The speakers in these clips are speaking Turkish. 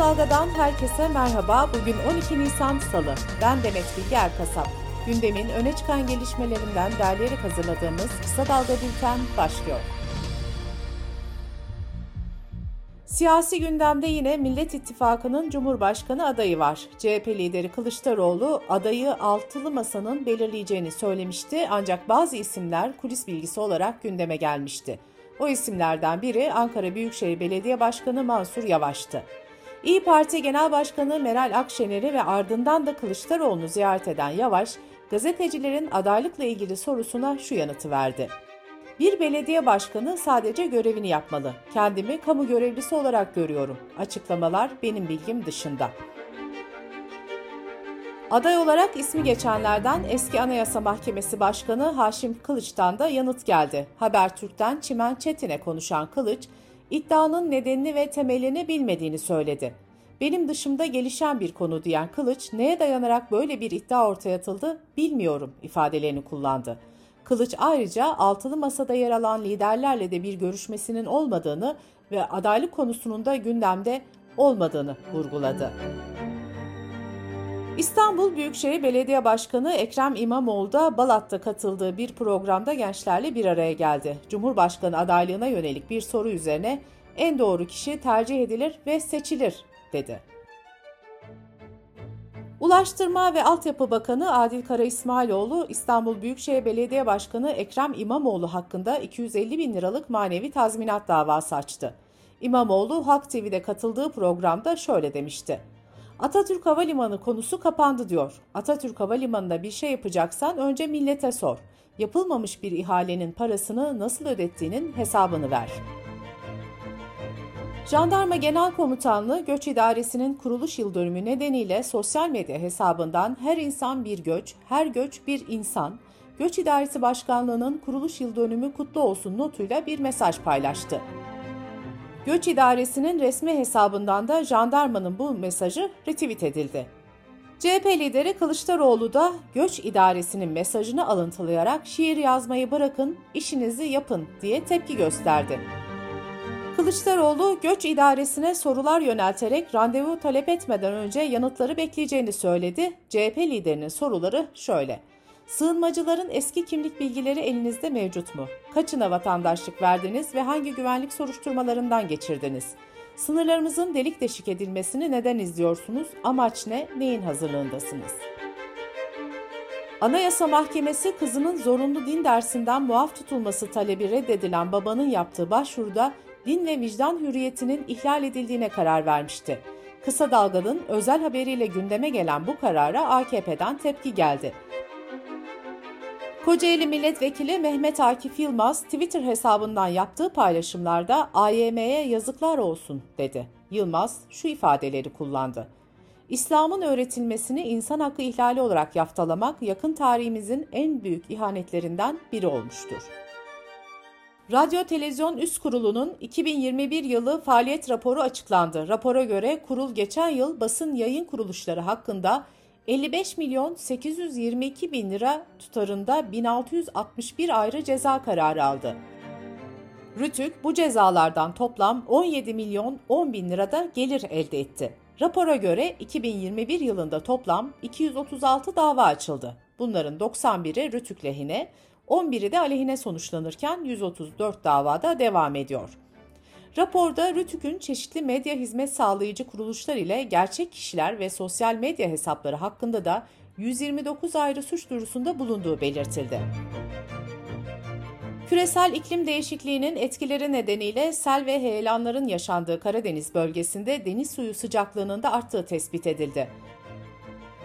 Dalga'dan herkese merhaba. Bugün 12 Nisan Salı. Ben Demet Bilge Erkasap. Gündemin öne çıkan gelişmelerinden derleyerek hazırladığımız Kısa Dalga Bülten başlıyor. Siyasi gündemde yine Millet İttifakı'nın Cumhurbaşkanı adayı var. CHP lideri Kılıçdaroğlu adayı altılı masanın belirleyeceğini söylemişti ancak bazı isimler kulis bilgisi olarak gündeme gelmişti. O isimlerden biri Ankara Büyükşehir Belediye Başkanı Mansur Yavaş'tı. İyi Parti Genel Başkanı Meral Akşener'i ve ardından da Kılıçdaroğlu'nu ziyaret eden Yavaş, gazetecilerin adaylıkla ilgili sorusuna şu yanıtı verdi. Bir belediye başkanı sadece görevini yapmalı. Kendimi kamu görevlisi olarak görüyorum. Açıklamalar benim bilgim dışında. Aday olarak ismi geçenlerden eski Anayasa Mahkemesi Başkanı Haşim Kılıç'tan da yanıt geldi. Habertürk'ten Çimen Çetin'e konuşan Kılıç, iddianın nedenini ve temelini bilmediğini söyledi. Benim dışımda gelişen bir konu diyen Kılıç, neye dayanarak böyle bir iddia ortaya atıldı bilmiyorum ifadelerini kullandı. Kılıç ayrıca altılı masada yer alan liderlerle de bir görüşmesinin olmadığını ve adaylık konusunun da gündemde olmadığını vurguladı. İstanbul Büyükşehir Belediye Başkanı Ekrem İmamoğlu da Balat'ta katıldığı bir programda gençlerle bir araya geldi. Cumhurbaşkanı adaylığına yönelik bir soru üzerine en doğru kişi tercih edilir ve seçilir dedi. Ulaştırma ve Altyapı Bakanı Adil Kara İsmailoğlu, İstanbul Büyükşehir Belediye Başkanı Ekrem İmamoğlu hakkında 250 bin liralık manevi tazminat davası açtı. İmamoğlu Halk TV'de katıldığı programda şöyle demişti. Atatürk Havalimanı konusu kapandı diyor. Atatürk Havalimanı'nda bir şey yapacaksan önce millete sor. Yapılmamış bir ihalenin parasını nasıl ödettiğinin hesabını ver. Jandarma Genel Komutanlığı Göç İdaresi'nin kuruluş yıl dönümü nedeniyle sosyal medya hesabından her insan bir göç, her göç bir insan, Göç İdaresi Başkanlığı'nın kuruluş yıl dönümü kutlu olsun notuyla bir mesaj paylaştı. Göç İdaresi'nin resmi hesabından da jandarmanın bu mesajı retweet edildi. CHP lideri Kılıçdaroğlu da Göç İdaresi'nin mesajını alıntılayarak şiir yazmayı bırakın, işinizi yapın diye tepki gösterdi. Kılıçdaroğlu göç idaresine sorular yönelterek randevu talep etmeden önce yanıtları bekleyeceğini söyledi. CHP liderinin soruları şöyle. Sığınmacıların eski kimlik bilgileri elinizde mevcut mu? Kaçına vatandaşlık verdiniz ve hangi güvenlik soruşturmalarından geçirdiniz? Sınırlarımızın delik deşik edilmesini neden izliyorsunuz? Amaç ne? Neyin hazırlığındasınız? Anayasa Mahkemesi kızının zorunlu din dersinden muaf tutulması talebi reddedilen babanın yaptığı başvuruda din ve vicdan hürriyetinin ihlal edildiğine karar vermişti. Kısa Dalga'nın özel haberiyle gündeme gelen bu karara AKP'den tepki geldi. Kocaeli Milletvekili Mehmet Akif Yılmaz Twitter hesabından yaptığı paylaşımlarda AYM'ye yazıklar olsun dedi. Yılmaz şu ifadeleri kullandı. İslam'ın öğretilmesini insan hakkı ihlali olarak yaftalamak yakın tarihimizin en büyük ihanetlerinden biri olmuştur. Radyo Televizyon Üst Kurulu'nun 2021 yılı faaliyet raporu açıklandı. Rapora göre kurul geçen yıl basın yayın kuruluşları hakkında 55 milyon 822 bin lira tutarında 1661 ayrı ceza kararı aldı. Rütük bu cezalardan toplam 17 milyon 10 bin lirada gelir elde etti. Rapora göre 2021 yılında toplam 236 dava açıldı. Bunların 91'i Rütük lehine, 11'i de aleyhine sonuçlanırken 134 davada devam ediyor. Raporda Rütük'ün çeşitli medya hizmet sağlayıcı kuruluşlar ile gerçek kişiler ve sosyal medya hesapları hakkında da 129 ayrı suç duyurusunda bulunduğu belirtildi. Küresel iklim değişikliğinin etkileri nedeniyle sel ve heyelanların yaşandığı Karadeniz bölgesinde deniz suyu sıcaklığının da arttığı tespit edildi.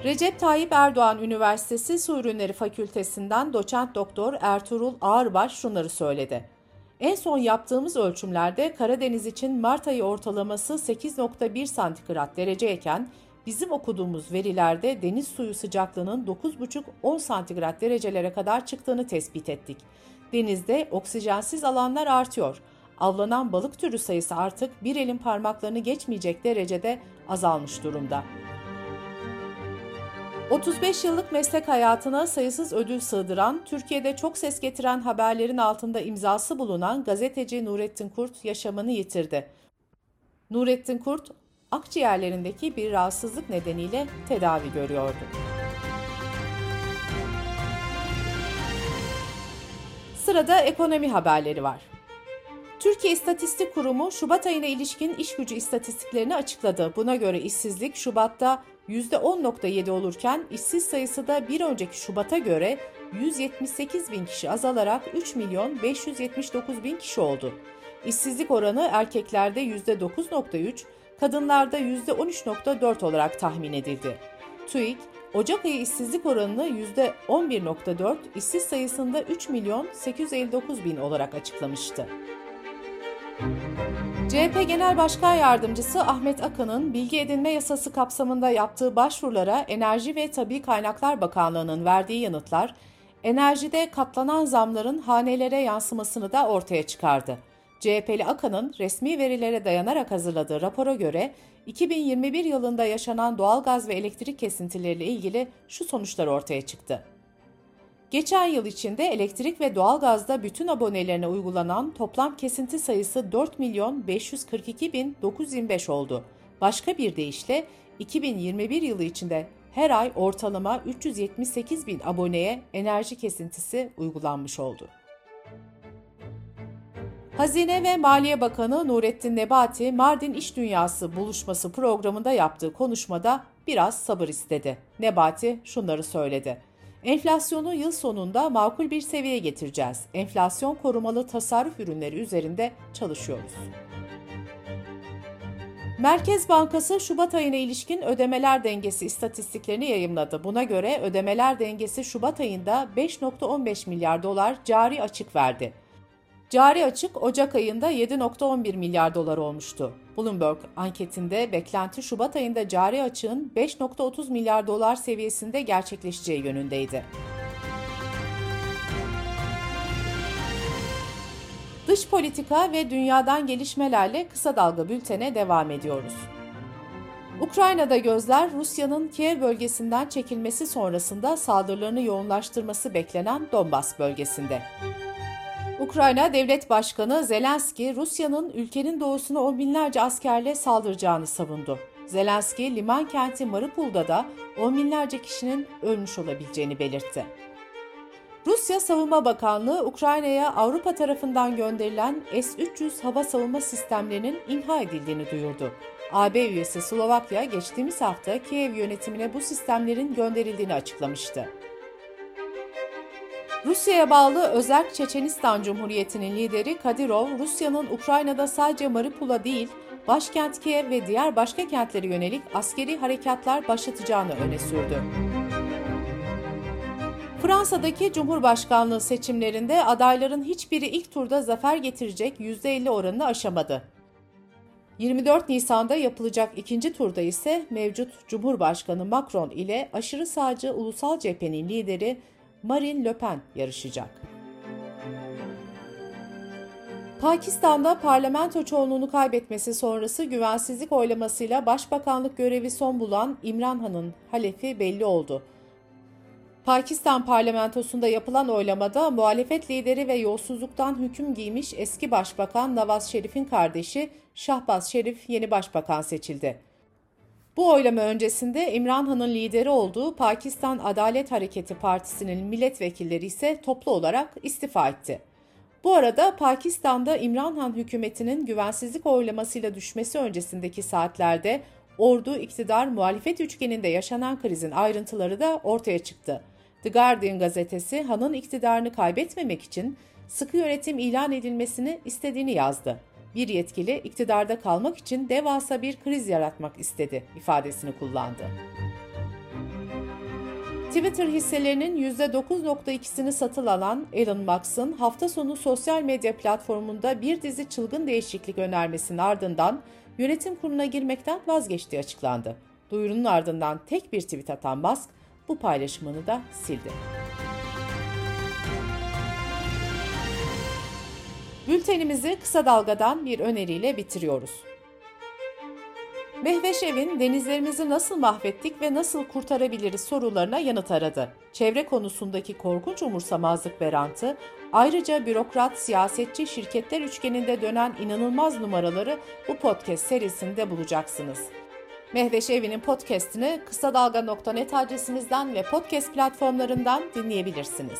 Recep Tayyip Erdoğan Üniversitesi Su Ürünleri Fakültesinden doçent doktor Ertuğrul Ağırbaş şunları söyledi. En son yaptığımız ölçümlerde Karadeniz için Mart ayı ortalaması 8.1 santigrat dereceyken bizim okuduğumuz verilerde deniz suyu sıcaklığının 9.5-10 santigrat derecelere kadar çıktığını tespit ettik. Denizde oksijensiz alanlar artıyor. Avlanan balık türü sayısı artık bir elin parmaklarını geçmeyecek derecede azalmış durumda. 35 yıllık meslek hayatına sayısız ödül sığdıran, Türkiye'de çok ses getiren haberlerin altında imzası bulunan gazeteci Nurettin Kurt yaşamını yitirdi. Nurettin Kurt, akciğerlerindeki bir rahatsızlık nedeniyle tedavi görüyordu. Sırada ekonomi haberleri var. Türkiye İstatistik Kurumu Şubat ayına ilişkin iş gücü istatistiklerini açıkladı. Buna göre işsizlik Şubat'ta %10.7 olurken işsiz sayısı da bir önceki Şubat'a göre 178 bin kişi azalarak 3 milyon 579 bin kişi oldu. İşsizlik oranı erkeklerde %9.3, kadınlarda %13.4 olarak tahmin edildi. TÜİK, Ocak ayı işsizlik oranını %11.4, işsiz sayısında 3 milyon 859 bin olarak açıklamıştı. CHP Genel Başkan Yardımcısı Ahmet Akın'ın bilgi edinme yasası kapsamında yaptığı başvurulara Enerji ve Tabi Kaynaklar Bakanlığı'nın verdiği yanıtlar, enerjide katlanan zamların hanelere yansımasını da ortaya çıkardı. CHP'li Akan'ın resmi verilere dayanarak hazırladığı rapora göre 2021 yılında yaşanan doğalgaz ve elektrik kesintileriyle ilgili şu sonuçlar ortaya çıktı. Geçen yıl içinde elektrik ve doğalgazda bütün abonelerine uygulanan toplam kesinti sayısı 4 milyon 542 bin 925 oldu. Başka bir deyişle 2021 yılı içinde her ay ortalama 378 bin aboneye enerji kesintisi uygulanmış oldu. Hazine ve Maliye Bakanı Nurettin Nebati, Mardin İş Dünyası buluşması programında yaptığı konuşmada biraz sabır istedi. Nebati şunları söyledi. Enflasyonu yıl sonunda makul bir seviyeye getireceğiz. Enflasyon korumalı tasarruf ürünleri üzerinde çalışıyoruz. Merkez Bankası Şubat ayına ilişkin ödemeler dengesi istatistiklerini yayımladı. Buna göre ödemeler dengesi Şubat ayında 5.15 milyar dolar cari açık verdi. Cari açık Ocak ayında 7.11 milyar dolar olmuştu. Bloomberg anketinde beklenti Şubat ayında cari açığın 5.30 milyar dolar seviyesinde gerçekleşeceği yönündeydi. Dış politika ve dünyadan gelişmelerle kısa dalga bültene devam ediyoruz. Ukrayna'da gözler Rusya'nın Kiev bölgesinden çekilmesi sonrasında saldırılarını yoğunlaştırması beklenen Donbas bölgesinde. Ukrayna Devlet Başkanı Zelenski, Rusya'nın ülkenin doğusuna on binlerce askerle saldıracağını savundu. Zelenski, liman kenti Mariupol'da da on binlerce kişinin ölmüş olabileceğini belirtti. Rusya Savunma Bakanlığı, Ukrayna'ya Avrupa tarafından gönderilen S-300 hava savunma sistemlerinin imha edildiğini duyurdu. AB üyesi Slovakya geçtiğimiz hafta Kiev yönetimine bu sistemlerin gönderildiğini açıklamıştı. Rusya'ya bağlı Özerk Çeçenistan Cumhuriyeti'nin lideri Kadirov, Rusya'nın Ukrayna'da sadece Mariupol'a değil, başkent Kiev ve diğer başka kentlere yönelik askeri harekatlar başlatacağını öne sürdü. Fransa'daki Cumhurbaşkanlığı seçimlerinde adayların hiçbiri ilk turda zafer getirecek %50 oranını aşamadı. 24 Nisan'da yapılacak ikinci turda ise mevcut Cumhurbaşkanı Macron ile aşırı sağcı Ulusal Cephe'nin lideri Marine Le Pen yarışacak. Pakistan'da parlamento çoğunluğunu kaybetmesi sonrası güvensizlik oylamasıyla başbakanlık görevi son bulan İmran Han'ın halefi belli oldu. Pakistan parlamentosunda yapılan oylamada muhalefet lideri ve yolsuzluktan hüküm giymiş eski başbakan Nawaz Şerif'in kardeşi Şahbaz Şerif yeni başbakan seçildi. Bu oylama öncesinde İmran Han'ın lideri olduğu Pakistan Adalet Hareketi Partisi'nin milletvekilleri ise toplu olarak istifa etti. Bu arada Pakistan'da İmran Han hükümetinin güvensizlik oylamasıyla düşmesi öncesindeki saatlerde ordu, iktidar, muhalefet üçgeninde yaşanan krizin ayrıntıları da ortaya çıktı. The Guardian gazetesi Han'ın iktidarını kaybetmemek için sıkı yönetim ilan edilmesini istediğini yazdı bir yetkili iktidarda kalmak için devasa bir kriz yaratmak istedi ifadesini kullandı. Twitter hisselerinin %9.2'sini satın alan Elon Musk'ın hafta sonu sosyal medya platformunda bir dizi çılgın değişiklik önermesinin ardından yönetim kuruluna girmekten vazgeçtiği açıklandı. Duyurunun ardından tek bir tweet atan Musk bu paylaşımını da sildi. Bültenimizi kısa dalgadan bir öneriyle bitiriyoruz. Mehveş Evin denizlerimizi nasıl mahvettik ve nasıl kurtarabiliriz sorularına yanıt aradı. Çevre konusundaki korkunç umursamazlık ve rantı, ayrıca bürokrat, siyasetçi, şirketler üçgeninde dönen inanılmaz numaraları bu podcast serisinde bulacaksınız. Mehveş Evi'nin podcast'ini kısa dalga.net adresimizden ve podcast platformlarından dinleyebilirsiniz.